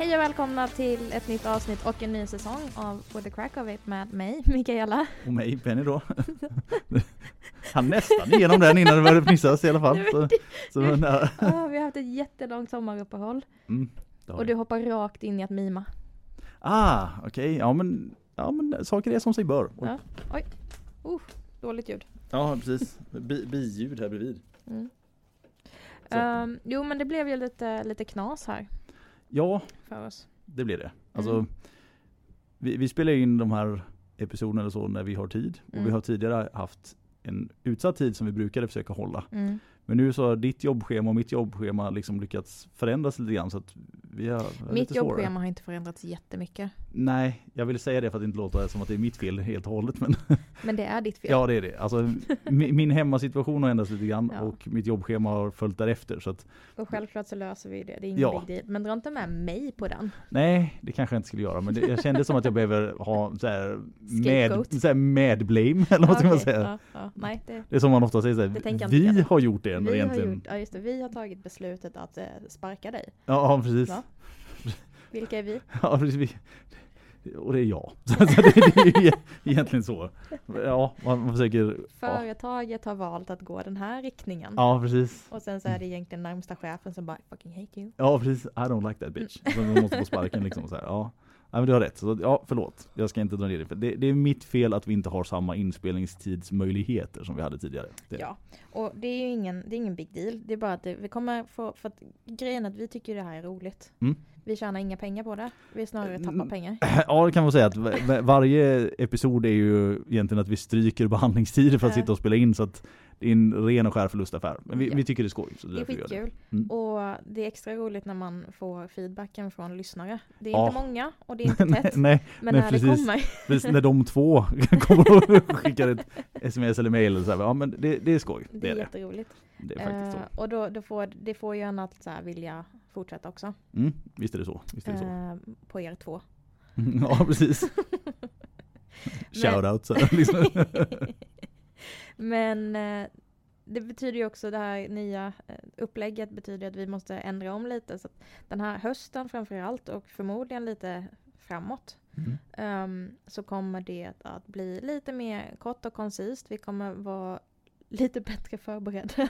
Hej och välkomna till ett nytt avsnitt och en ny säsong av With the Crack of It med mig, Mikaela. Och mig, Penny då. Han nästan igenom den innan det började fnissas i alla fall. Så, så. Oh, vi har haft ett jättelångt sommaruppehåll Mm, och du hoppar rakt in i att mima. Ah, okej. Ja, men, ja men saker är som sig bör. Oj. Ja. Oj, uh, dåligt ljud. Ja, precis. Bi, biljud här bredvid. Mm. Ehm, jo men det blev ju lite, lite knas här Ja, för oss. det blir det. Alltså, Mm. vi, vi spelar in de här episoderna eller så när vi har tid. Och Mm. vi har tidigare haft en utsatt tid som vi brukade försöka hålla. Mm. Men nu så har ditt jobbschema och mitt jobbschema liksom lyckats förändras lite grann så att vi har Mitt lite jobbschema har inte förändrats jättemycket. Nej, jag vill säga det för att det inte låter som att det är mitt fel helt och hållet. Men Men det är ditt fel. ja, det är det. Alltså, mi- min hemmasituation har ändrats lite grann Ja. och mitt jobbschema har följt därefter. Så att, Och självklart så löser vi det. Det är ingen Ja. big deal. Men dra inte med mig på den. nej, det kanske jag inte skulle göra. Men det, jag kände som att jag behöver ha så här, Scapegoat. med, så här medblame. Eller vad ska man säga? Ja, ja. Nej, det, Det är som man ofta säger. Så här, vi har gjort det. vi, har egentligen. gjort, ja, just det, vi har tagit beslutet att eh, sparka dig. Ja, precis. Vilka är vi? Ja, precis. Och det är jag. Så det, det är ju e- egentligen så. Ja, man, man försöker. Ja, Företaget har valt att gå den här riktningen. ja, precis. Och sen så är det egentligen närmsta chefen som bara fucking hate you. Ja precis, I don't like that bitch. Så man måste få sparken liksom så här. Ja. Nej men du har rätt. Så, ja förlåt, jag ska inte dra ner det. För det. Det är mitt fel att vi inte har samma inspelningstidsmöjligheter som vi hade tidigare. Det. Ja, och det är ju ingen, det är ingen big deal. Det är bara att det, vi kommer få, för att grejen att vi tycker det här är roligt. Mm. Vi tjänar inga pengar på det. Vi snarare tappar Mm. pengar. Ja det kan man säga att va- va- varje episod är ju egentligen att vi stryker behandlingstider för att sitta och spela in så att det är en ren och skär förlustaffär. Men vi, Ja. vi tycker det är skoj. Så Det är skitkul. Mm. Och det är extra roligt när man får feedbacken från lyssnare. Det är Ja. inte många och det är inte tätt. nej, Men nej, när precis. det kommer. precis när de två kommer och skickar ett sms eller mail så här, ja men det, det är skoj. Det Det är är det. jätteroligt. Det är faktiskt Eh, och då, då får, det får ju en att så här, vilja fortsätta också. så. Mm, visst är det så. Visst är det så. Eh, på er två. Ja, precis. Shoutout. här, liksom. Men eh, det betyder ju också det här nya eh, upplägget betyder att vi måste ändra om lite. Så den här hösten framförallt och förmodligen lite framåt Mm. ehm, så kommer det att bli lite mer kort och koncist. Vi kommer vara lite bättre förberedda.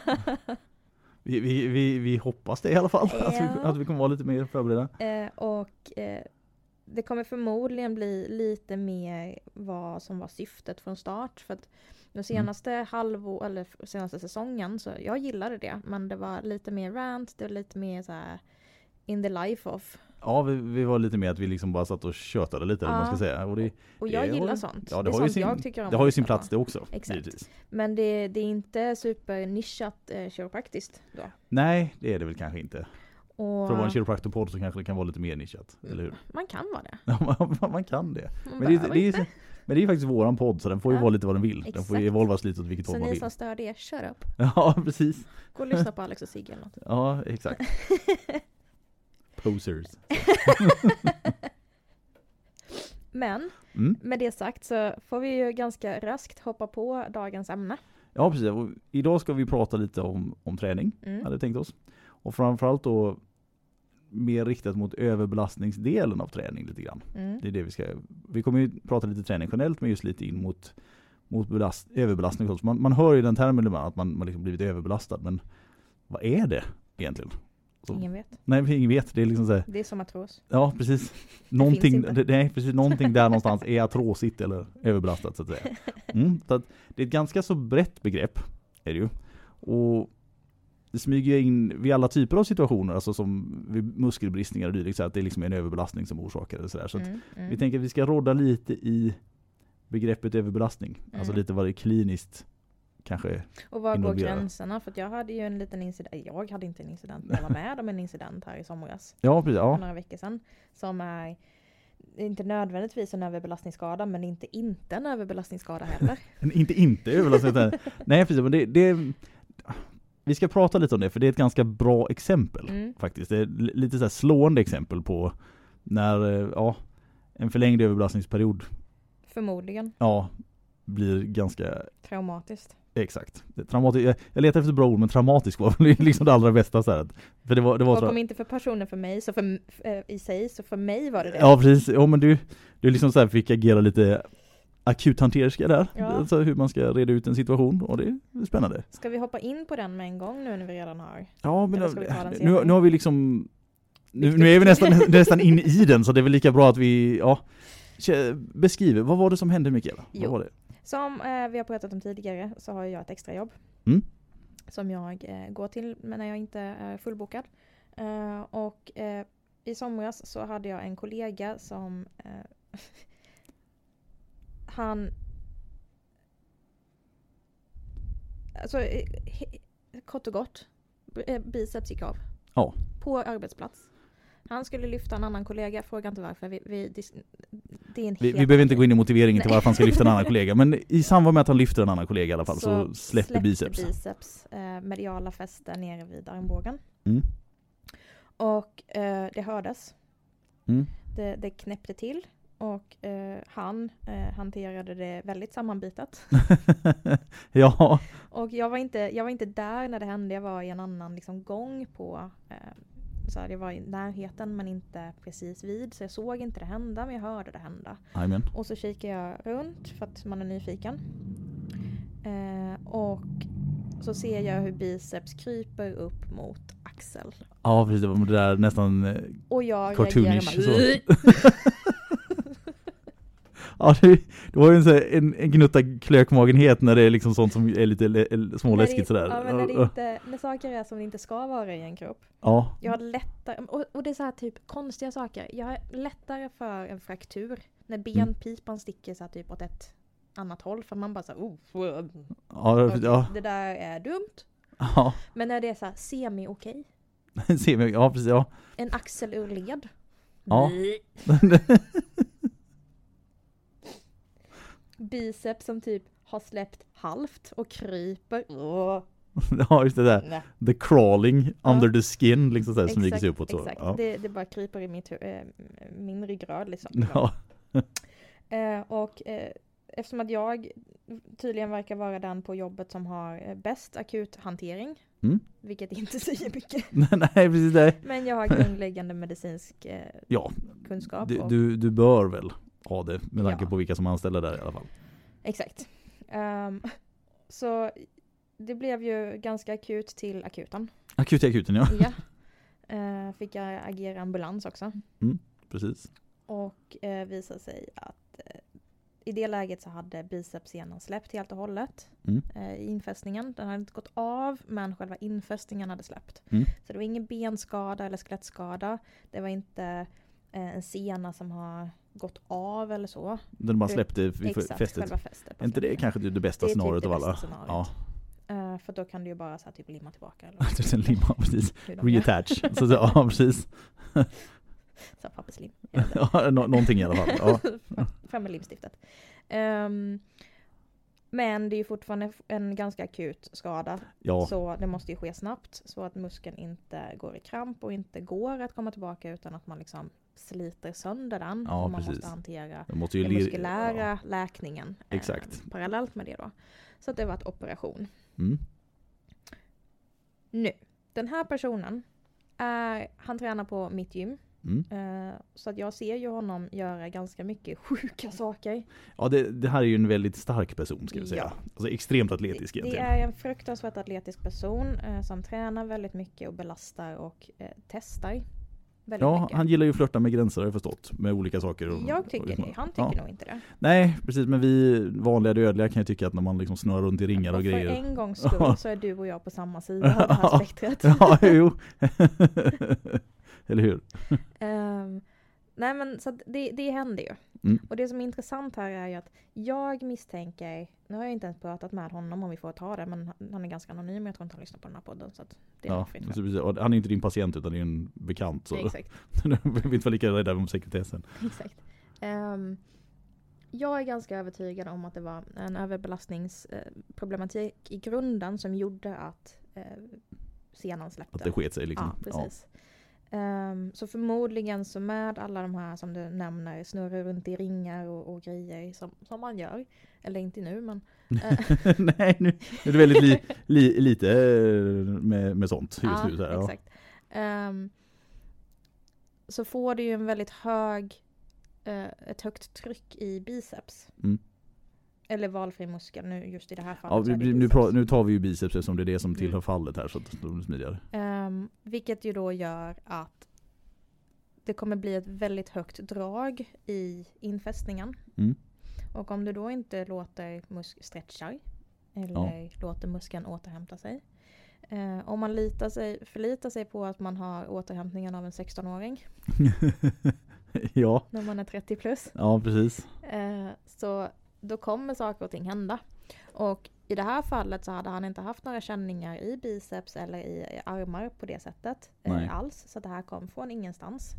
Vi, vi, vi, vi hoppas det i alla fall. Att, vi, Ja. att vi kommer vara lite mer förberedda. Eh, och eh, det kommer förmodligen bli lite mer vad som var syftet från start. För att den senaste halvår, eller senaste säsongen, så jag gillade det. Men det var lite mer rant, det var lite mer så här in the life of. Ja, vi, vi var lite mer att vi liksom bara satt och tjötade lite vad man ska säga. Och det, Och jag Det gillar ju- sånt. ja, det det har ju sin- det har ju sin plats det också. Exakt. Givetvis. Men det, det är inte supernischat eh, kiropraktiskt då. Nej, det är det väl kanske inte. Och För att vara en kiropraktorpodd så kanske det kan vara lite mer nischat. Eller hur? man kan vara det. Ja, man, kan det. Man Men det, det, är, men det är faktiskt våran podd så den får ju Ja, vara lite vad den vill. Den får ju exakt. evolvas lite åt vilket Så håll man ni vill. som stör det, shut up. Ja, precis. Gå och lyssna på Alex och Sigge eller något. Ja, exakt. Posers. Men Mm. med det sagt så får vi ju ganska raskt hoppa på dagens ämne. Ja, precis. Och idag ska vi prata lite om, om träning, Mm. hade vi tänkt oss. Och framförallt då mer riktat mot överbelastningsdelen av träning lite grann. Mm. Det är det vi ska, vi kommer ju prata lite träning generellt men just lite in mot, mot belast, överbelastning. Man, man hör ju den termen ibland att man, man liksom blivit överbelastad men vad är det egentligen? Ingen vet. Nej, ingen vet. Det är liksom så här, Det är som artros. ja precis. Någonting, det, nej, precis, någonting där någonstans är artrosigt eller överbelastat så att säga. Mm, så att det är ett ganska så brett begrepp är det ju. Och det smyger in vid alla typer av situationer, alltså som vid muskelbristningar och dylikt, så att det är liksom en överbelastning som orsakar det. Så, där. så Mm. Mm. vi tänker att vi ska rodda lite i begreppet överbelastning. Alltså Mm. lite vad det kliniskt kanske. Och var går gränserna? För jag hade ju en liten incident, jag hade inte en incident, men jag var med om en incident här i somras. Ja, precis. För Ja. några veckor sedan. Som är inte nödvändigtvis en överbelastningsskada, men inte inte en överbelastningsskada heller. Inte inte överbelastning. utan- Nej, precis. Men det, det, vi ska prata lite om det, för det är ett ganska bra exempel. Mm. Faktiskt. Det är li- lite så här slående exempel på när eh, ja, en förlängd överbelastningsperiod Förmodligen ja, blir ganska traumatiskt. Exakt. Det, traumati- jag, jag letar efter bra ord men traumatisk var liksom det allra bästa så här. För det var, det var Och om inte för personen för mig, så för, eh, i sig, så för mig var det det. Ja precis, ja men du, du liksom så här fick agera lite akuthanterska där. Ja. Alltså hur man ska reda ut en situation och det är spännande. Ska vi hoppa in på den med en gång nu när vi redan har? Ja men nu, nu har vi liksom nu, nu är vi nästan, nästan inne i den så det är väl lika bra att vi, ja Beskriver, vad var det som hände Mikaela? Vad Jo. Som eh, vi har pratat om tidigare så har jag ett extrajobb. Mm. Som jag eh, går till men när jag inte är fullbokad. Eh, och eh, i somras så hade jag en kollega som eh, han Alltså eh, he- kort och gott biceps gick av. Ja. På arbetsplats. Han skulle lyfta en annan kollega, fråga inte varför. Vi, vi, det är en Vi, vi behöver inte gå in i motiveringen till Nej. varför han ska lyfta en annan kollega men i samband med att han lyfter en annan kollega i alla fall så, släpper släppte biceps. biceps eh, mediala fäste nere vid armbågen. Mm. Och eh, det hördes. Mm. Det, det knäppte till. Och eh, han eh, hanterade det väldigt sammanbitet. ja, Och jag var, inte, jag var inte där när det hände, jag var i en annan liksom, gång på eh, så här, jag var i närheten men inte precis vid. Så jag såg inte det hända men jag hörde det hända. Amen. Och så kikar jag runt för att man är nyfiken. Eh, och så ser jag hur biceps kryper upp mot axel. Ja precis, det var det där nästan eh, Och jag Cartoonish, så. Ja, det, det var ju en, här- en, en gnutta klökmagenhet när det är liksom sånt som är lite småläskigt sådär. Ja men när, det inte, när saker är som det inte ska vara i en kropp. Ja, Jag har lättare, och, och det är så här typ konstiga saker. Jag har lättare för en fraktur. När Mm. benpipan sticker så här typ åt ett annat håll. För man bara så här, oh, ja, ja, det där är dumt. ja, Men när det är så här semi-okej. ser vi, ja precis, ja. En axel ur led. Ja. Biceps som typ har släppt halvt och kryper. Åh, ja, just det där. nej. The crawling Ja. under the skin liksom sådär smyger Exakt, sig uppåt så. Exakt, Ja. det, det bara kryper i mitt, eh, min ryggrad liksom. Ja. Eh, och eh, eftersom att jag tydligen verkar vara den på jobbet som har eh, bäst akuthantering, Mm. vilket inte säger mycket, Nej precis det. men jag har grundläggande medicinsk eh, Ja, kunskap. du, och, du, du bör väl ha det med tanke Ja. på vilka som anställer där i alla fall. Exakt. Ehm, så det blev ju ganska akut till akuten. Akut i akuten ja, Ja. Eh, fick jag agera ambulans också. precis. Och eh, visade sig att eh, i det läget så hade bicepssenan släppt helt och hållet Mm. i infästningen. Den hade inte gått av men själva infästningen hade släppt. Mm. Så det var ingen benskada eller skelettskada. Det var inte en sena som har gått av eller så. Den bara Det- släppte f- Exakt, fästet. själva fästet. Är inte det kanske det bästa Det typ det av alla? scenariot. Ja, Eh, för då kan du ju bara så här, typ limma tillbaka. Eller limma precis. Reattach. Så, så, ja precis. Så papperslim. Ja, någonting i alla fall. Ja. Fram med limstiftet. Ehm, men det är ju fortfarande en ganska akut skada. ja, Så det måste ju ske snabbt så att muskeln inte går i kramp och inte går att komma tillbaka utan att man liksom sliter sönder den. Ja, och man precis. måste hantera det måste den muskulära ja. läkningen eh, Exakt. parallellt med det då. Så att det var ett operation. Mm. Nu, den här personen är, han tränar på mitt gym. Mm. Eh, så att jag ser ju honom göra ganska mycket sjuka saker. Ja, det, det här är ju en väldigt stark person ska vi säga. Ja. Alltså extremt atletisk Det, det egentligen. är en fruktansvärt atletisk person eh, som tränar väldigt mycket och belastar och eh, testar väldigt Ja, mycket. han gillar ju att flörta med gränser har jag förstått. Med olika saker. Och, jag tycker och, det, han tycker ja. nog inte det. Nej, precis. Men vi vanliga dödliga kan ju tycka att när man liksom snurrar runt i ringar och, och för grejer. en gångs skull så är du och jag på samma sida av det här spektrat. ja, jo. Eller hur? Ehm, nej men så det, det händer ju. Mm. Och det som är intressant här är ju att jag misstänker, nu har jag inte ens pratat med honom om vi får ta det, men han- är ganska anonym, jag tror inte han lyssnar på den här podden så det är Ja, fritt han är inte din patient utan det är en bekant. Så Exakt. vi inte vara lika rädda om sekretessen. Exakt. Ehm, jag är ganska övertygad om att det var en överbelastningsproblematik i grunden som gjorde att eh, senan släppte. Att det sket sig liksom. Ja, precis. Ehm, så förmodligen så med alla de här som du nämner, snurra runt i ringar och, och grejer som, som man gör. Eller inte nu men. eh, Nej, nu är det väldigt li, li, lite eh, med, med sånt just nu. Så här, ja. exakt. Ehm, så får du ju en väldigt hög, eh, ett högt tryck i biceps. Mm. Eller valfri muskel nu just i det här fallet. Ja, vi, nu, nu tar vi ju biceps eftersom det är det som Mm. tillhör fallet här så att det blir smidigare. Ehm, vilket ju då gör att det kommer bli ett väldigt högt drag i infästningen. Mm. Och om du då inte låter musk stretchar eller låter muskeln återhämta sig. Eh, om man litar sig, förlitar sig på att man har återhämtningen av en 16-åring ja, när man är 30 plus. ja precis. Eh, så då kommer saker och ting hända. Och i det här fallet så hade han inte haft några känningar i biceps eller i, armar på det sättet Nej. eh, alls. Så det här kom från ingenstans.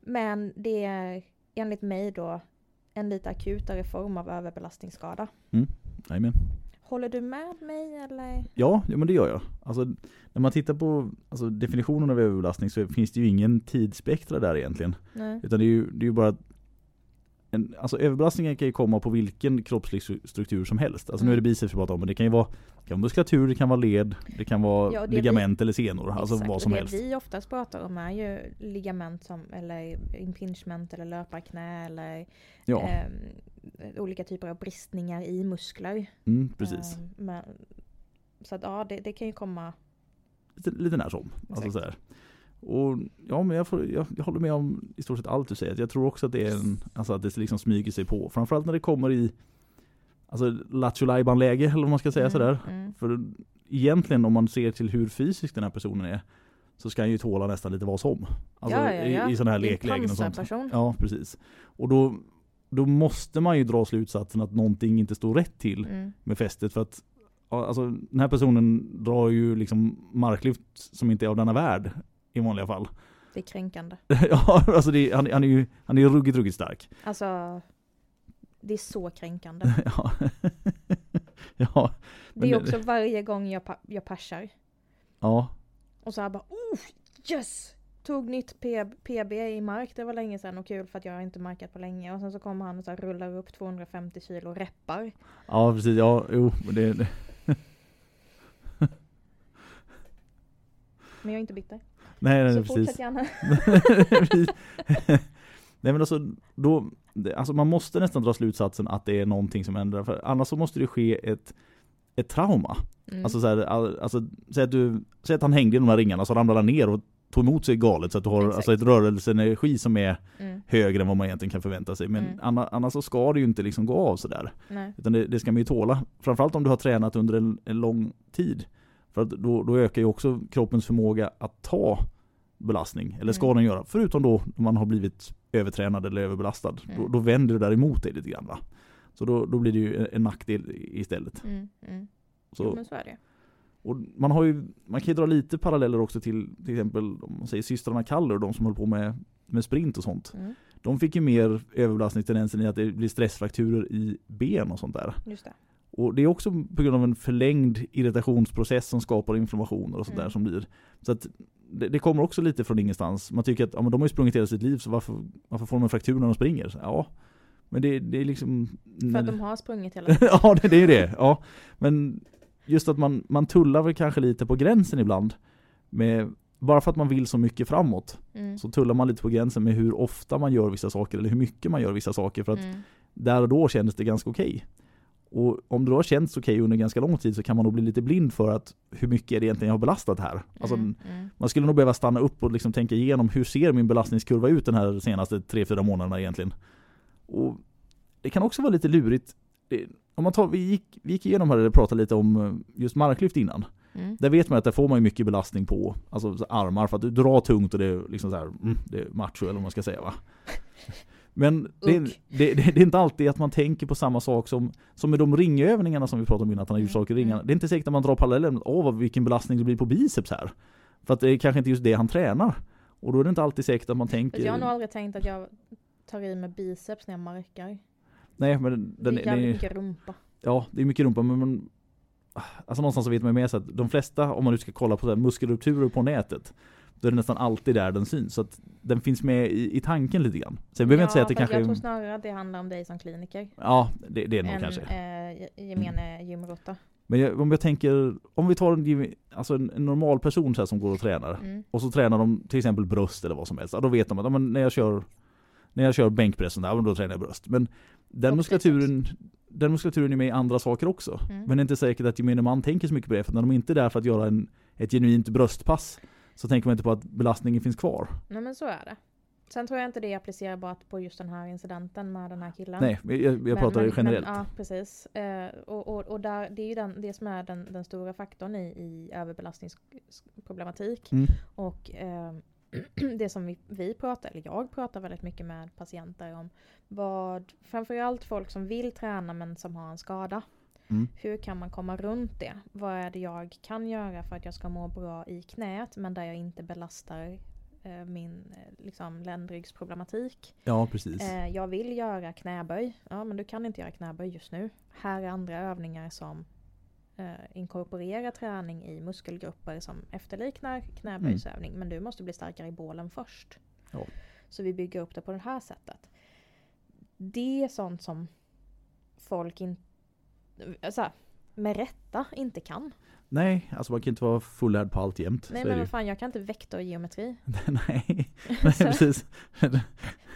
Men det är enligt mig då en lite akutare form av överbelastningsskada. Jajamän. Håller du med mig eller? Ja, ja, men det gör jag. Alltså, när man tittar på alltså, definitionen av överbelastning så finns det ju ingen tidsspektra där egentligen. Nej. Utan det är ju, det är ju bara en, alltså överbelastningen kan ju komma på vilken kroppslig stru- struktur som helst. Alltså nu är det Mm. biceps vi pratar om, men det kan ju vara, det kan vara muskulatur, det kan vara led, det kan vara Ja, det ligament eller senor. Alltså Exakt, vad som det helst. vi oftast pratar om är ju ligament som, eller impingement eller löparknä eller Ja, ehm, olika typer av bristningar i muskler. mm, precis. Ehm, men, så att ja, det, det kan ju komma. Lite, lite när som. Alltså. Och ja, men jag, får, jag, jag håller med om i stort sett allt du säger. Jag tror också att det är en, alltså att det liksom smyger sig på. Framförallt när det kommer i alltså lattjo läge eller vad man ska säga Mm, sådär. mm. För egentligen om man ser till hur fysisk den här personen är så ska han ju tåla nästan lite vad som. Alltså Ja, ja, ja. i, i sådana här Det leklägen och sånt. Ja, precis. Och då, då måste man ju dra slutsatsen att någonting inte står rätt till Mm. med fästet för att alltså, den här personen drar ju liksom marklyft som inte är av denna värld i vanliga fall. Det är kränkande. ja, alltså det, han, han är ju han är ruggigt, ruggigt stark. Alltså, det är så kränkande. ja. ja, Det är också varje gång jag, pa- jag persar. ja, Och så här bara oh, yes! Tog nytt PB i mark, det var länge sedan och kul för att jag har inte markat på länge. Och sen så kommer han och så här rullar upp 250 kilo reppar. ja precis, ja, jo, det, det Men jag är inte bitter. Nej, nej Så precis. gärna. Nej men alltså, då, alltså man måste nästan dra slutsatsen att det är någonting som ändrar. För annars så måste det ske ett, ett trauma. Mm. Alltså, så här, all- alltså säg, att du, säg att han hängde i de här ringarna så ramlade han ner och tog emot sig galet så att du har Exakt. alltså ett rörelseenergi som är mm. högre än vad man egentligen kan förvänta sig. Men Mm. anna, annars så ska det ju inte liksom gå av sådär. Utan det, det ska man ju tåla. Framförallt om du har tränat under en, en lång tid. För att då, då ökar ju också kroppens förmåga att ta belastning. Eller ska Mm. den göra. Förutom då man har blivit övertränad eller överbelastad. Då, Mm. då vänder det där emot dig lite grann va. Så då, då blir det ju en, nackdel istället. Mm. Mm. Så, Jo, men så är det. och man, har ju, man kan ju dra lite paralleller också till till exempel om man säger systrarna Kaller, de som höll på med, med sprint och sånt. Mm. De fick ju mer överbelastningstendensen i att det blir stressfrakturer i ben och sånt där. Just det. Och det är också på grund av en förlängd irritationsprocess som skapar inflammationer och sånt där Mm. som blir. Så att det, det kommer också lite från ingenstans. Man tycker att ja, men de har ju sprungit hela sitt liv så varför, varför får de en fraktur när de springer? Så, ja, men det, det är liksom... För att de har sprungit hela tiden. ja, det, det är det. Ja. Men just att man, man tullar väl kanske lite på gränsen ibland. Med, bara för att man vill så mycket framåt Mm. så tullar man lite på gränsen med hur ofta man gör vissa saker eller hur mycket man gör vissa saker. För att Mm. där och då kändes det ganska okej. Och om det då har känts okej under ganska lång tid så kan man nog bli lite blind för att hur mycket är det egentligen jag har belastat här. Alltså, Mm. Mm. Man skulle nog behöva stanna upp och liksom tänka igenom hur ser min belastningskurva ut den här senaste 3-4 månaderna egentligen. Och Det kan också vara lite lurigt. Om man tar, vi, gick, vi gick igenom här och pratade lite om eh, just marklyft innan. Mm. Där vet man att där får man mycket belastning på alltså så armar för att du drar tungt och det är liksom så här, mm, det är macho eller vad man ska säga va. Men det, är- det, det, det är inte alltid att man tänker på samma sak som, som med de ringövningarna som vi pratade om innan, att han har gjort Mm, saker i ringarna. mm. Det är inte säkert att man drar parallellen, åh vad- vilken belastning det blir på biceps här. För att det är kanske inte just det han tränar. Och då är det inte alltid säkert att man tänker... Jag har nog aldrig tänkt att jag tar i med biceps när jag markar. Nej men den, det är den, mycket rumpa. Ja, det är mycket rumpa men man, Alltså någonstans så vet man ju med sig att de flesta, om man nu ska kolla på muskelrupturer på nätet Då är det nästan alltid där den syns. Så att den finns med i, i tanken lite grann. Sen behöver jag inte säga att det kanske... Jag tror snarare att det handlar om dig som kliniker. Ja, det, det är nog kanske. eh, gemene gymråtta. Men jag, om jag tänker, om vi tar en, alltså en, en normal person så här som går och tränar. Mm. Och så tränar de till exempel bröst eller vad som helst. Ja, då vet de att ja, när jag kör när jag kör bänkpressen, ja, då tränar jag bröst. Men den muskulaturen, den muskulaturen är med i andra saker också. Mm. Men det är inte säkert att gemene man tänker så mycket på det. För när de inte är där för att göra en, ett genuint bröstpass så tänker man inte på att belastningen finns kvar. Nej men så är det. Sen tror jag inte det är applicerbart på just den här incidenten med den här killen. Nej, jag, jag Men- pratar men, generellt. Men, ja, precis. Eh, och och, och där, det är ju den, det som är den, den stora faktorn i, i överbelastningsproblematik. Mm. Och eh, det som vi, vi pratar, eller jag pratar väldigt mycket med patienter om vad, framförallt folk som vill träna men som har en skada. Mm. Hur kan man komma runt det? Vad är det jag kan göra för att jag ska må bra i knät men där jag inte belastar eh, min eh, liksom, ländryggsproblematik? Ja, precis. Eh, jag vill göra knäböj. Ja, men du kan inte göra knäböj just nu. Här är andra övningar som eh, inkorporerar träning i muskelgrupper som efterliknar knäböjsövning. Men du måste bli starkare i bålen först. Ja. Så vi bygger upp det på det här sättet. Det är sånt som folk inte, alltså, med rätta inte kan. Nej, alltså man kan inte vara fullärd på allt jämt. Nej så men vad fan, jag kan inte vektorgeometri. ju. Nej, Nej Så- precis.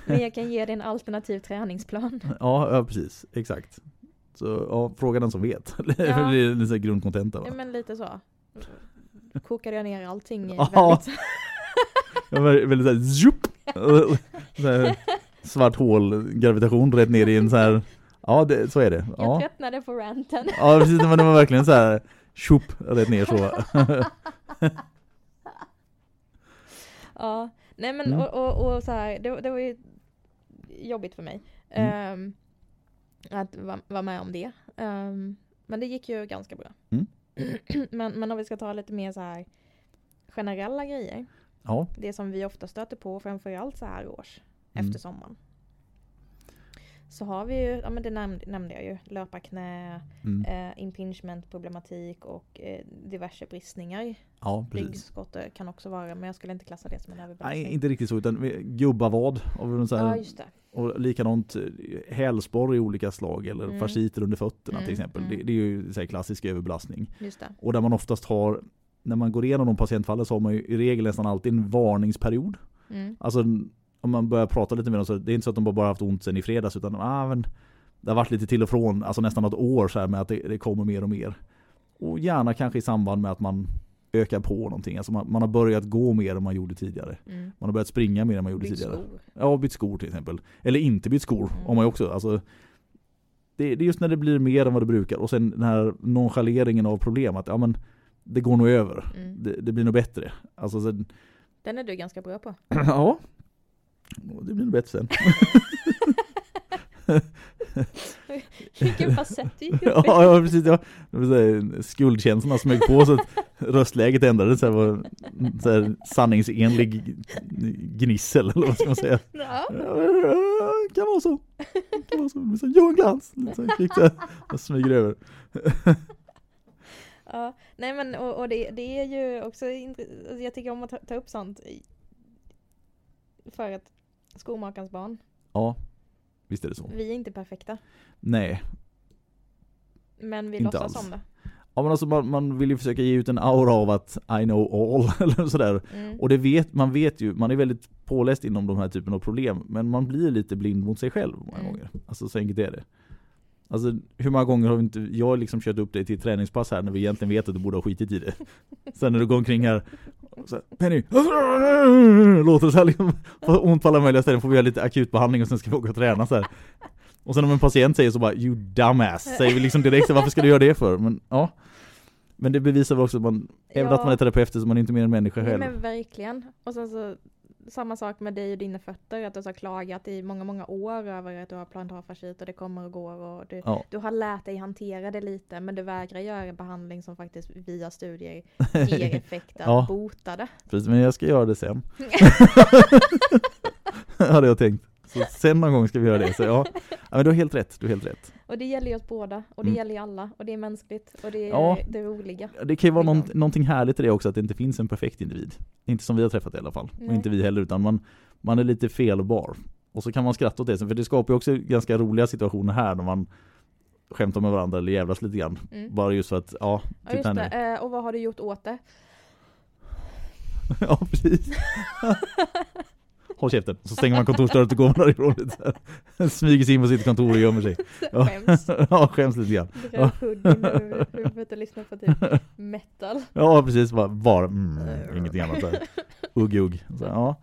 Men jag kan ge dig en alternativ träningsplan. Ja, ja, precis. Exakt. Så ja, fråga den som vet. Ja. det är lite så grundkontenta va? Ja, men lite så. Kokade jag ner allting i Ja. väldigt... Ja, väldigt såhär! Så Svart hål, gravitation rätt ner i en så här. Ja, det, så är det. Jag Ja, tröttnade på ranten. ja precis. Men det var verkligen så här tjopp, rätt ner så. Ja, nej men Mm. och, och, och så här, det, det var ju jobbigt för mig. Mm. ehm, att vara vara med om det. Ehm, men det gick ju ganska bra. Mm. men, men om vi ska ta lite mer så här generella grejer. Ja, Det som vi ofta stöter på, framförallt så här års, Mm. efter sommaren. Så har vi ju, ja men det nämnde, nämnde jag ju, löparknä, mm. eh, impingement problematik och eh, diverse bristningar. ja precis. Ryggskottar kan också vara, men jag skulle inte klassa det som en överbelastning. Nej, inte riktigt så utan gubbavad och, så här, Ja, just det. och likadant eh, hälsporre i olika slag eller Mm. fasciter under fötterna Mm, till exempel. mm. Det, det är ju så klassisk överbelastning. Just det. Och där man oftast har, när man går igenom de patientfallen så har man ju i regel nästan alltid en varningsperiod. Mm. Alltså om man börjar prata lite med dem så det är inte så att de bara haft ont sen i fredags utan ah, men det har varit lite till och från, alltså nästan något år så här med att det, det kommer mer och mer. Och gärna kanske i samband med att man ökar på någonting. Alltså man, man har börjat gå mer än man gjorde tidigare. Mm. Man har börjat springa mer än man gjorde Bytt tidigare. skor. Ja, bytt skor till exempel. Eller inte bytt skor, Mm. om man också. Alltså, det, det är just när det blir mer än vad det brukar. Och sen den här nonchaleringen av problem. Att ja, men, det går nog över. Mm. Det, det blir nog bättre. Alltså, sen, Den är du ganska bra på. ja. Det blir nog bättre sen. Vilken facett du gjorde. ja, ja, precis. Ja. Det skuldkänslorna smög på så att röstläget ändrades. Så här, var, så här, sanningsenlig gnissel, eller vad ska man säga. Ja. Ja, kan vara så. Kan vara så. Det så Johan Glans. Så där. Jag smyger över. ja. Nej men och, och det, det är ju också intre- alltså jag tycker om att ta, ta upp sånt. i- För att skomakarens barn, Ja, visst är det så. vi är inte perfekta. Nej. Men vi Inte låtsas alls. om det. Ja men alltså man, man vill ju försöka ge ut en aura av att I know all eller sådär. Mm. Och det vet, man vet ju, man är väldigt påläst inom de här typen av problem. Men man blir lite blind mot sig själv många Mm. gånger. Alltså så enkelt är det. Alltså hur många gånger har vi inte, jag har liksom kört upp dig till träningspass här när vi egentligen vet att du borde ha skitit i det. Sen när du går omkring här så här, Penny! Låter så här liksom, får ont på alla möjliga ställen, får vi göra lite akutbehandling och sen ska vi åka och träna så här. Och sen om en patient säger så bara 'You dumbass' säger vi liksom direkt, varför ska du göra det för? Men ja. Men det bevisar väl också att man, även att man är terapeut så man är inte mer än människa själv. men verkligen. Och sen så samma sak med dig och dina fötter, att du har klagat i många, många år över att du har plantarfascit och det kommer och går och du, Ja. du har lärt dig hantera det lite men du vägrar göra behandling som faktiskt via studier ger effekt att Ja. bota det. Precis, men jag ska göra det sen. Hade jag tänkt. Så sen någon gång ska vi göra det. Så ja, ja men du har helt rätt. Du har helt rätt. Och det gäller ju oss båda, och det Mm. gäller ju alla, och det är mänskligt, och det är Ja. det roliga. Det kan ju vara någon, någonting härligt i det också, att det inte finns en perfekt individ. Inte som vi har träffat i alla fall. Och Nej. inte vi heller, utan man, man är lite felbar. Och så kan man skratta åt det, för det skapar ju också ganska roliga situationer här när man skämtar med varandra eller jävlas lite grann. Mm. Bara just för att, ja, Ja titta just det, eh, och vad har du gjort åt det? ja, precis. Håll käften, så stänger man kontorsdörren och går man därifrån lite här. Smyger sig in på sitt kontor och gömmer sig. Skäms. ja, skäms lite grann. Drar hoodien över huvudet och lyssnar på typ metal. Ja, precis. Bara, bara mm, ingenting annat. här. Ugg, ugg. Så, ja.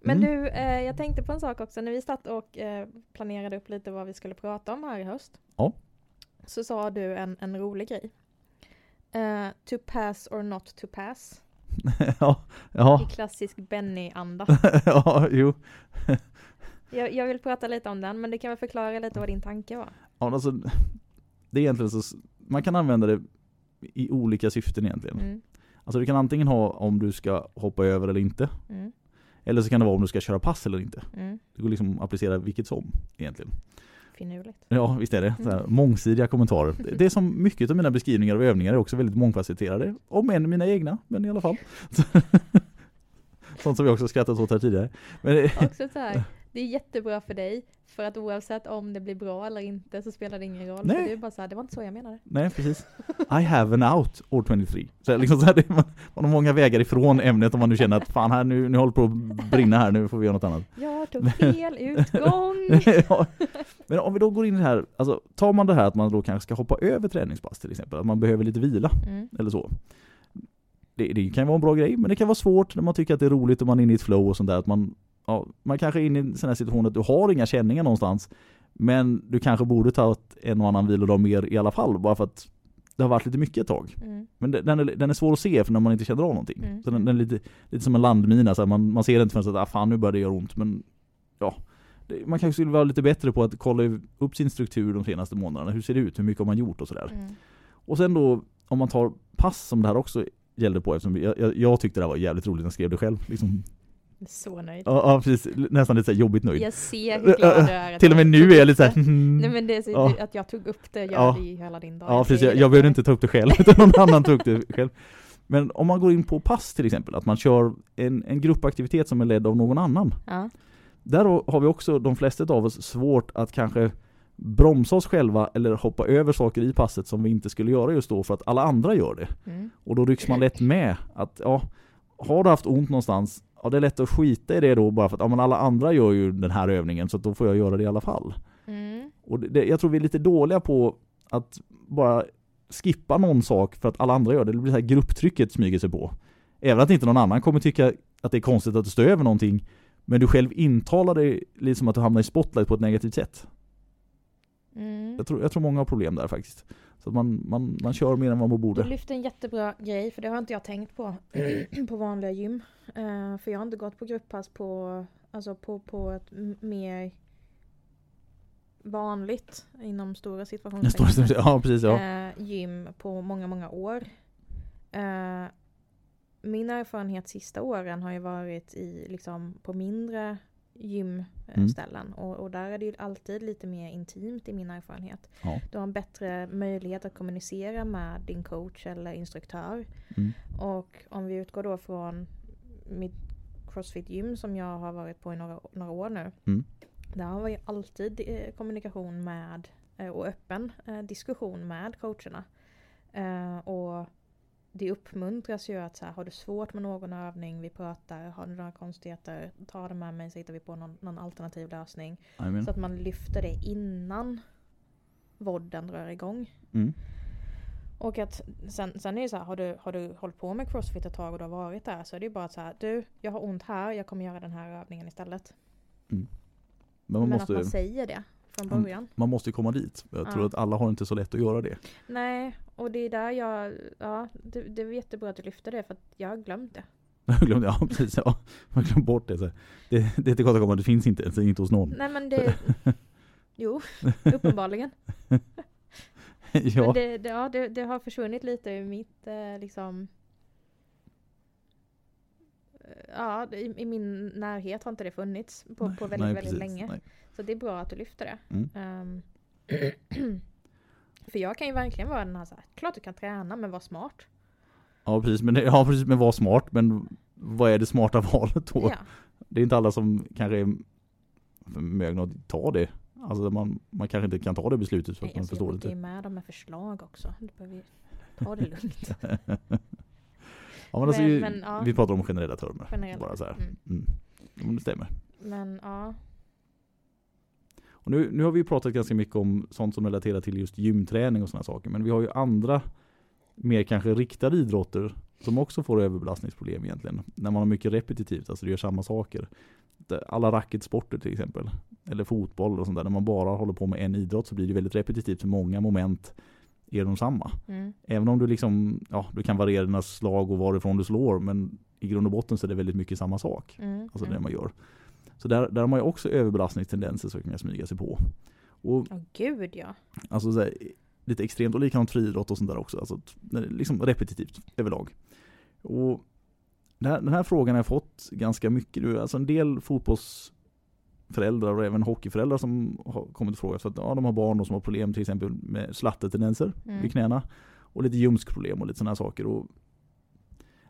Men Mm. du, eh, jag tänkte på en sak också. När vi satt och eh, planerade upp lite vad vi skulle prata om här i höst. Ja. Så sa du en, en rolig grej. Eh, to pass or not to pass. ja, ja, I klassisk Benny-anda. ja, jo. Jag, jag vill prata lite om den, men du kan väl förklara lite vad din tanke var? Ja, alltså, det är egentligen så, man kan använda det i olika syften egentligen. Mm, Alltså du kan antingen ha om du ska hoppa över eller inte. mm, Eller så kan det vara om du ska köra pass eller inte. mm. Det går liksom att applicera vilket som egentligen. Finurligt. Ja, visst är det. Så här, Mm. mångsidiga kommentarer. Det- är som mycket av mina beskrivningar av övningar är också väldigt mångfacetterade. Om än mina egna, men i alla fall. Sånt som vi också skrattat åt här tidigare. Men, det- Också så här, det är jättebra för dig, för att oavsett om det blir bra eller inte så spelar det ingen roll. Nej. För det är bara så här, det var inte så jag menade. nej, precis. I have an out, år 23. Så liksom så här, det, man, man har många vägar ifrån ämnet om man nu känner att fan här, nu, nu håller på att brinna här, nu får vi göra något annat. Jag tog fel utgång! ja. Men om vi då går in i det här, alltså tar man det här att man då kanske ska hoppa över träningspass till exempel, att man behöver lite vila Mm, eller så. Det, det kan vara en bra grej, men det kan vara svårt när man tycker att det är roligt och man är inne i ett flow och sånt där. Att man, ja, man kanske är inne i en sån här situation att du har inga känningar någonstans, men du kanske borde ta en och annan vilodag mer i alla fall, bara för att det har varit lite mycket ett tag. mm, Men den- den är, den är svår att se för när man inte känner av någonting. Mm. Så den, den är lite, lite som en landmina, så här, man, man ser det inte förrän att ah, fan nu börjar det göra ont. Men ja, det, man kanske skulle vara lite bättre på att kolla upp sin struktur de senaste månaderna. Hur ser det ut? Hur mycket har man gjort och sådär. mm. Och sen då, om man tar pass som det här också gällde på, eftersom jag, jag, jag tyckte det var jävligt roligt när jag skrev det själv. Liksom, Så nöjd. ja, ja, precis. Nästan lite så här jobbigt nöjd. Jag ser hur glad du är. Till och med nu är jag lite det. såhär, Nej men det är så Ja. att jag tog upp det, gör Ja. i hela din dag. Ja precis, jag, jag behövde inte ta upp det själv, utan någon annan tog upp det själv. Men om man går in på pass till exempel, att man kör en, en gruppaktivitet som är ledd av någon annan. Ja. Där har vi också, de flesta av oss, svårt att kanske bromsa oss själva eller hoppa över saker i passet som vi inte skulle göra just då för att alla andra gör det. Mm. Och då rycks man lätt med att, ja, har du haft ont någonstans, ja det är lätt att skita i det då bara för att ja, men alla andra gör ju den här övningen så då får jag göra det i alla fall. Mm. Och det, det, jag tror vi är lite dåliga på att bara skippa någon sak för att alla andra gör det. Det blir så här grupptrycket smyger sig på. Även att inte någon annan kommer tycka att det är konstigt att du står över någonting. Men du själv intalar dig lite som att du hamnar i spotlight på ett negativt sätt. Mm. Jag tror, jag tror många har problem där faktiskt. Så man, man, man kör mer än vad man Du borde. lyfter en jättebra grej, för det har inte jag tänkt på på vanliga gym. Eh, för jag har inte gått på grupppass på, alltså på, på ett mer vanligt, inom stora situationer. ja precis ja. eh, gym på många, många år. Eh, min erfarenhet sista åren har ju varit i, liksom, på mindre gymställen. Och, och där är det ju alltid lite mer intimt i min erfarenhet. Ja. Du har en bättre möjlighet att kommunicera med din coach eller instruktör. Mm. Och om vi utgår då från mitt crossfit-gym som jag har varit på i några, några år nu. Mm. Där har vi alltid eh, kommunikation med eh, och öppen eh, diskussion med coacherna. Och det uppmuntras ju att så här, har du svårt med någon övning, vi pratar, har du några konstigheter, ta det med mig så hittar vi på någon, någon alternativ lösning. Amen. Så att man lyfter det innan vodden drar igång. Mm. Och att sen, sen är det så här, har du, har du hållit på med crossfit ett tag och du har varit där så är det ju bara så här, du, jag har ont här, jag kommer göra den här övningen istället. Men man Men måste, att man säger det från Mm. början. man måste komma dit. Jag tror Ja. att alla har inte så lätt att göra det. Nej, och det är där jag, ja, det, det är jättebra att du lyfter det för att jag har glömt det. Jag glömde, ja precis, ja. Man glömde bort det. Så. Det, det är tillkortakommande, det finns inte, så inte hos någon. Nej men det, jo, uppenbarligen. ja. Men det, det, ja, det, det har försvunnit lite ur mitt eh, liksom ja, i, i min närhet har inte det funnits på, Nej, på väldigt, nej, väldigt precis, länge. nej. Så det är bra att du lyfter det. Mm. Ehm, för jag kan ju verkligen vara den här, så här klart du kan träna men var smart. Ja precis, men, ja, precis, men var smart. Men vad är det smarta valet då? Ja. Det är inte alla som kanske är förmögna att ta det. Alltså man, man kanske inte kan ta det beslutet för att Nej, man alltså, förstår jag inte. med dem med förslag också. Du behöver ta det lugnt. Ja, men alltså, Men- ju- men, ja. Vi pratar om generella termer. Generella. Bara så här. Mm. Mm. Det stämmer. Men ja, Och nu, nu har vi ju pratat ganska mycket om sånt som relaterar till just gymträning och sådana saker. Men vi har ju andra mer kanske riktade idrotter som också får överbelastningsproblem egentligen. När man har mycket repetitivt, alltså du gör samma saker. Alla racketsporter till exempel. Eller fotboll och sånt där. När man bara håller på med en idrott så blir det väldigt repetitivt för många moment är de samma. mm. Även om du liksom, ja du kan variera dina slag och varifrån du slår men i grund och botten så är det väldigt mycket samma sak. Mm. Alltså mm. det man gör. Så där, där har man ju också överbelastningstendenser som kan smyga sig på. Och Åh gud ja. alltså så här, lite extremt och likadant friidrott och sånt där också. Alltså liksom repetitivt överlag. Och den här, den här frågan har jag fått ganska mycket nu. Alltså en del fotbollsföräldrar och även hockeyföräldrar som har kommit och frågat för att ja, de har barn som har problem till exempel med slattertendenser Mm. vid knäna. Och lite ljumskproblem och lite sådana här saker. Och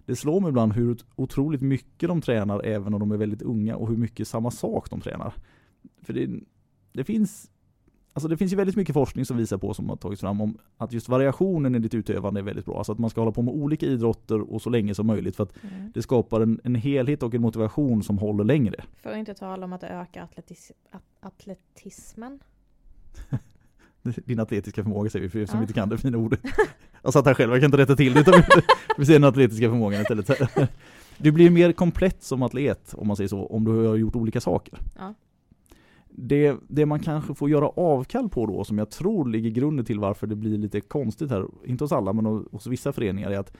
det slår mig ibland hur otroligt mycket de tränar även om de är väldigt unga och hur mycket samma sak de tränar. För det, det finns Alltså det finns ju väldigt mycket forskning som visar på som har tagits fram om att just variationen i ditt utövande är väldigt bra. Alltså att man ska hålla på med olika idrotter och så länge som möjligt för att Mm. det skapar en, en helhet och en motivation som håller längre. För att inte tala om att det ökar atletis at atletismen. Din atletiska förmåga säger vi för er som Ja. inte kan det fina ordet. Jag satt här själv, jag kan inte rätta till det utan vi ser den atletiska förmågan istället. Du blir mer komplett som atlet om man säger så, om du har gjort olika saker. Ja. Det, det man kanske får göra avkall på då, som jag tror ligger grunden till varför det blir lite konstigt här, inte hos alla men hos vissa föreningar, är att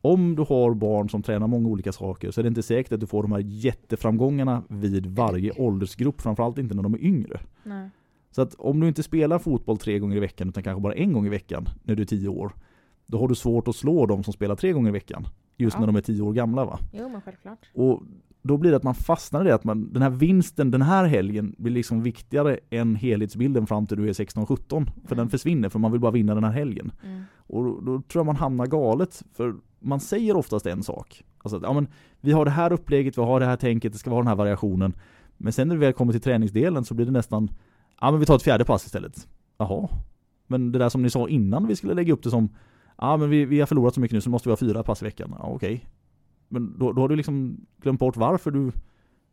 om du har barn som tränar många olika saker så är det inte säkert att du får de här jätteframgångarna vid varje åldersgrupp, framförallt inte när de är yngre. Nej. Så att om du inte spelar fotboll tre gånger i veckan utan kanske bara en gång i veckan när du är tio år. Då har du svårt att slå de som spelar tre gånger i veckan. Just Ja. när de är tio år gamla va. Jo men självklart. Och då blir det att man fastnar i det att man, den här vinsten den här helgen blir liksom viktigare än helhetsbilden fram till du är 16-17. För Mm. den försvinner för man vill bara vinna den här helgen. Mm. Och då, då tror jag man hamnar galet. För man säger oftast en sak. Alltså att, ja, men, vi har det här upplägget, vi har det här tänket, det ska vara den här variationen. Men sen när vi väl kommer till träningsdelen så blir det nästan Ja men vi tar ett fjärde pass istället. Jaha. Men det där som ni sa innan vi skulle lägga upp det som Ja men vi, vi har förlorat så mycket nu så måste vi ha fyra pass i veckan. Ja okej. Men då, då har du liksom glömt bort varför du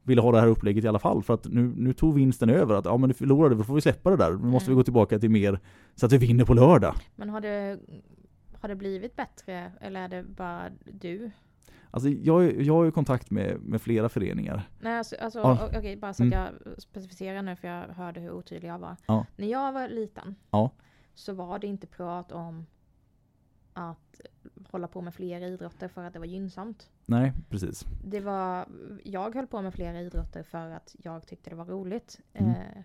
ville ha det här upplägget i alla fall. För att nu, nu tog vinsten över. Att ja men nu förlorade vi, då får vi släppa det där. Nu måste vi Mm. gå tillbaka till mer så att vi vinner på lördag. Men har det, har det blivit bättre eller är det bara du? Alltså jag, jag har ju kontakt med, med flera föreningar. Nej alltså, alltså Ja. okej bara så att Mm. jag specificerar nu för jag hörde hur otydlig jag var. Ja. När jag var liten Ja. så var det inte prat om att hålla på med flera idrotter för att det var gynnsamt. Nej, precis. Det var, jag höll på med flera idrotter för att jag tyckte det var roligt. Mm. Eh,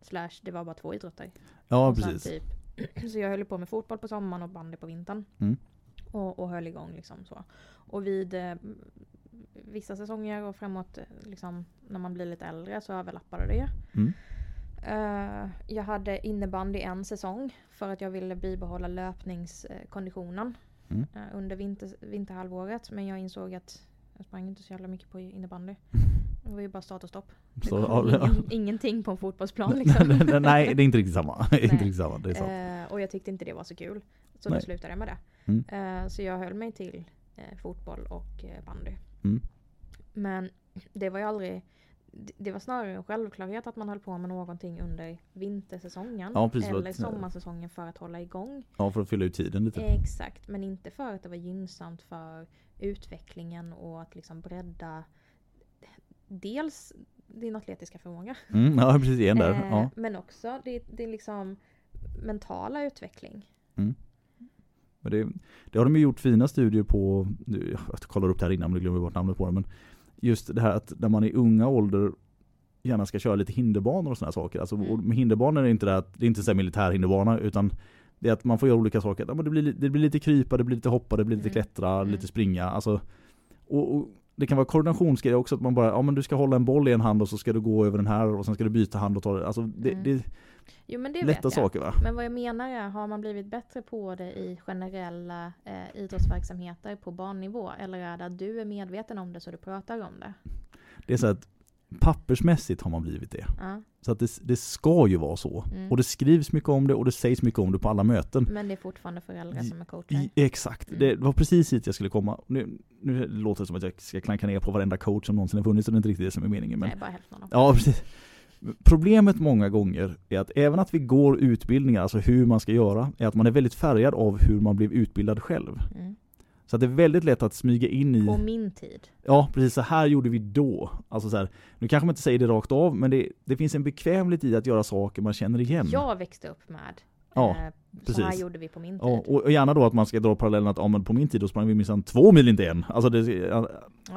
slash det var bara två idrotter. Ja, Och sen precis. Typ, så jag höll på med fotboll på sommaren och bandy på vintern. Mm. Och, och höll igång liksom så. Och vid eh, vissa säsonger och framåt eh, liksom, när man blir lite äldre så överlappade det. Mm. Eh, jag hade innebandy en säsong för att jag ville bibehålla löpningskonditionen Mm. eh, under vinter, vinterhalvåret. Men jag insåg att jag sprang inte så jävla mycket på innebandy. Det var ju bara start och stopp. Så, ja, ingen, ingenting på en fotbollsplan liksom. Nej, det är inte riktigt samma. Inte Nej. riktigt samma, det är sant. Eh, och jag tyckte inte det var så kul. Så Nej. då slutade jag med det. Mm. Eh, så jag höll mig till eh, fotboll och eh, bandy. Mm. Men det var ju aldrig det- det var snarare en självklarhet att man höll på med någonting under vintersäsongen. Ja, precis, eller sommarsäsongen för att hålla igång. Ja, för att fylla ut tiden lite. Exakt, men inte för att det var gynnsamt för utvecklingen och att liksom bredda dels din atletiska förmåga. Mm, ja, precis igen där. Ja. Men också din, liksom mentala utveckling. Men det, det har de ju gjort fina studier på, jag kollar upp det här innan men jag glömmer bort namnet på det, men just det här att när man i unga ålder gärna ska köra lite hinderbanor och sådana saker. Alltså, Mm. med hinderbanor är det inte det att, det är inte så militär hinderbana utan det är att man får göra olika saker. Det, blir, li- det blir lite krypa, det blir lite hoppa, det blir lite Mm. klättra, Mm. lite springa. Alltså, och, och det kan vara koordinationsgrejer också, att man bara, ja men du ska hålla en boll i en hand och så ska du gå över den här och sen ska du byta hand och ta det. Alltså det, Mm. det Jo men det är vet lätta jag. saker va? Men vad jag menar är, har man blivit bättre på det i generella eh, idrottsverksamheter på barnnivå? Eller är det att du är medveten om det så du pratar om det? Det är så att pappersmässigt har man blivit det. Ja. Så att det, det ska ju vara så. Mm. Och det skrivs mycket om det och det sägs mycket om det på alla möten. Men det är fortfarande föräldrar som är coacher? Exakt, Mm. det var precis hit jag skulle komma. Nu, nu låter det som att jag ska klanka ner på varenda coach som någonsin har funnits, och det är inte riktigt det som är meningen. Men Nej, bara hälften av dem. Ja, precis. Problemet många gånger är att även att vi går utbildningar, alltså hur man ska göra, är att man är väldigt färgad av hur man blev utbildad själv. Mm. Så det är väldigt lätt att smyga in i, På min tid. ja precis så här gjorde vi då. Alltså så här, nu kanske man inte säger det rakt av, men det, det finns en bekvämlighet i att göra saker man känner igen. Jag växte upp med Ja, eh, så precis. här gjorde vi på min tid. Ja, och, gärna då att man ska dra parallellen att ja, men på min tid då sprang vi minsann två mil inte en. Alltså det, ja,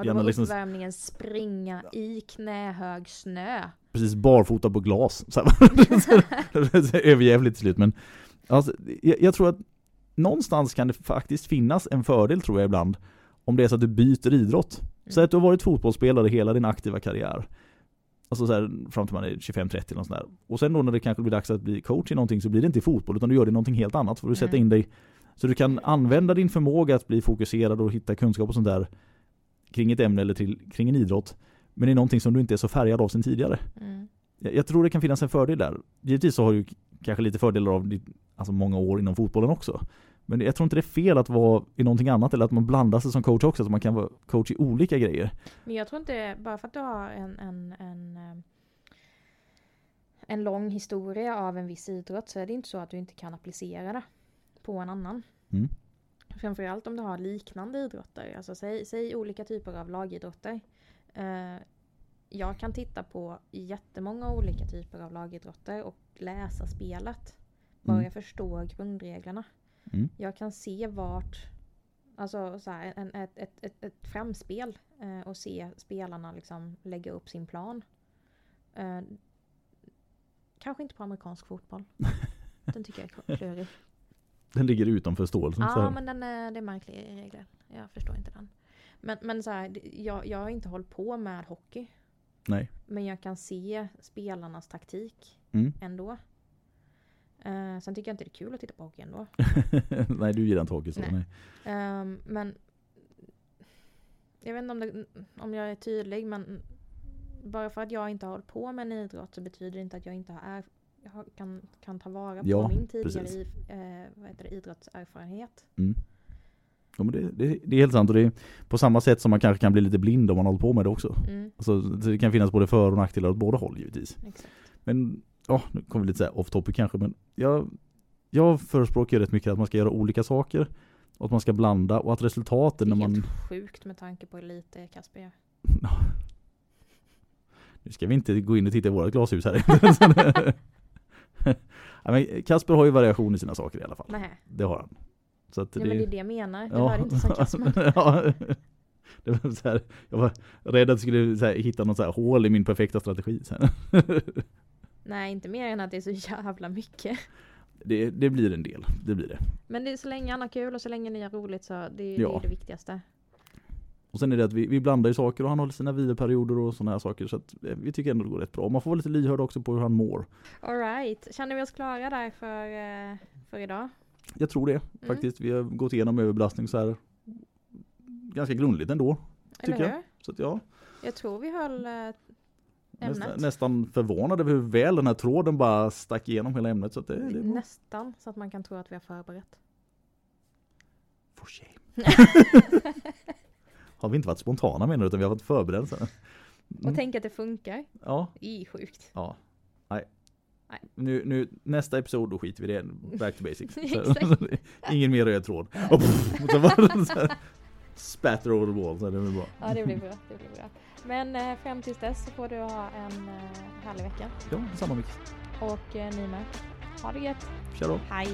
gärna var liksom- uppvärmningen springa i knähög snö. precis barfota på glas. Överjävligt till slut men alltså, jag, jag tror att någonstans kan det faktiskt finnas en fördel tror jag ibland om det är så att du byter idrott. Säg att du har varit fotbollsspelare hela din aktiva karriär. Alltså så här, fram till man är 25-30 eller något sånt där. Och sen då när det kanske blir dags att bli coach i någonting så blir det inte i fotboll utan du gör det i någonting helt annat. För du sätter Mm. in dig så du kan använda din förmåga att bli fokuserad och hitta kunskap och sånt där kring ett ämne eller till, kring en idrott. Men det är någonting som du inte är så färgad av sen tidigare. Mm. Jag, jag tror det kan finnas en fördel där. Givetvis så har du kanske lite fördelar av alltså många år inom fotbollen också. Men jag tror inte det är fel att vara i någonting annat eller att man blandar sig som coach också. Så man kan vara coach i olika grejer. Men jag tror inte, bara för att du har en, en, en, eh, en lång historia av en viss idrott så är det inte så att du inte kan applicera det på en annan. Mm. Framförallt om du har liknande idrotter, alltså säg, säg olika typer av lagidrotter. Jag kan titta på jättemånga olika typer av lagidrotter och läsa spelet. Bara Mm. jag förstår grundreglerna. Mm. Jag kan se vart, alltså så här, en, ett, ett, ett, ett framspel eh, och se spelarna liksom lägga upp sin plan. Eh, kanske inte på amerikansk fotboll. Den tycker jag är klurig. Den ligger utanför ståelsen. så Ja, men den är, det är märkliga regler. Jag förstår inte den. Men, men så här, jag, jag har inte hållit på med hockey. Nej. Men jag kan se spelarnas taktik Mm. ändå. Eh, sen tycker jag inte det är kul att titta på hockey ändå. nej, du gillar inte hockey så. Nej. Nej. Ehm, men jag vet inte om, det, om jag är tydlig men bara för att jag inte har hållit på med en idrott så betyder det inte att jag inte har, jag kan, kan ta vara på Ja, min tidigare i, eh, vad heter det, idrottserfarenhet. Mm. Ja, men det, det, det är helt sant och det är på samma sätt som man kanske kan bli lite blind om man håller på med det också. Mm, Alltså, det kan finnas både för och nackdelar åt båda håll givetvis. exakt. Men, ja, nu kommer vi lite så off topic kanske, men jag, jag förespråkar ju rätt mycket att man ska göra olika saker. Och att man ska blanda och att Det resultaten är när man... helt sjukt med tanke på hur lite Kasper gör. Nu ska vi inte gå in och titta i våra glashus här. ja, men Kasper har ju variation i sina saker i alla fall. Nej, Det har han. Så att Nej men det är det jag menar. Det Ja. var inte sarkasmen. ja. Det var så här, jag var rädd att jag skulle hitta något så här hål i min perfekta strategi. Här. Nej, inte mer än att det är så jävla mycket. Det, det blir en del, det blir det. Men det är så länge han har kul och så länge ni har roligt så det, det Ja. är det viktigaste. Och sen är det att vi, vi blandar ju saker och han håller sina viloperioder och sådana här saker. Så att eh, vi tycker ändå det går rätt bra. Man får vara lite lyhörd också på hur han mår. Alright, känner vi oss klara där för, eh, för idag? Jag tror det Mm. faktiskt. Vi har gått igenom överbelastning så här ganska grundligt ändå. Eller Tycker jag. Så att ja, Jag tror vi höll eh, nästan, ämnet. nästan förvånad över hur väl den här tråden bara stack igenom hela ämnet. Så att det, det var Nästan så att man kan tro att vi har förberett. for shame. har vi inte varit spontana menar du, utan vi har varit förberedda. Och Mm. tänk att det funkar. Ja, I sjukt. ja. Nej. Nej. Nu, nu, nästa episod då skiter vi i det. Back to basics. Ingen mer röd tråd. Och pff, så var det så här, Spatter over the wall. Så det är bra. Ja det blir bra. Det blir bra. Men eh, fram tills dess så får du ha en eh, härlig vecka. Ja, samma mycket. Och eh, ni med. Ha det gött. Tja då. Hej!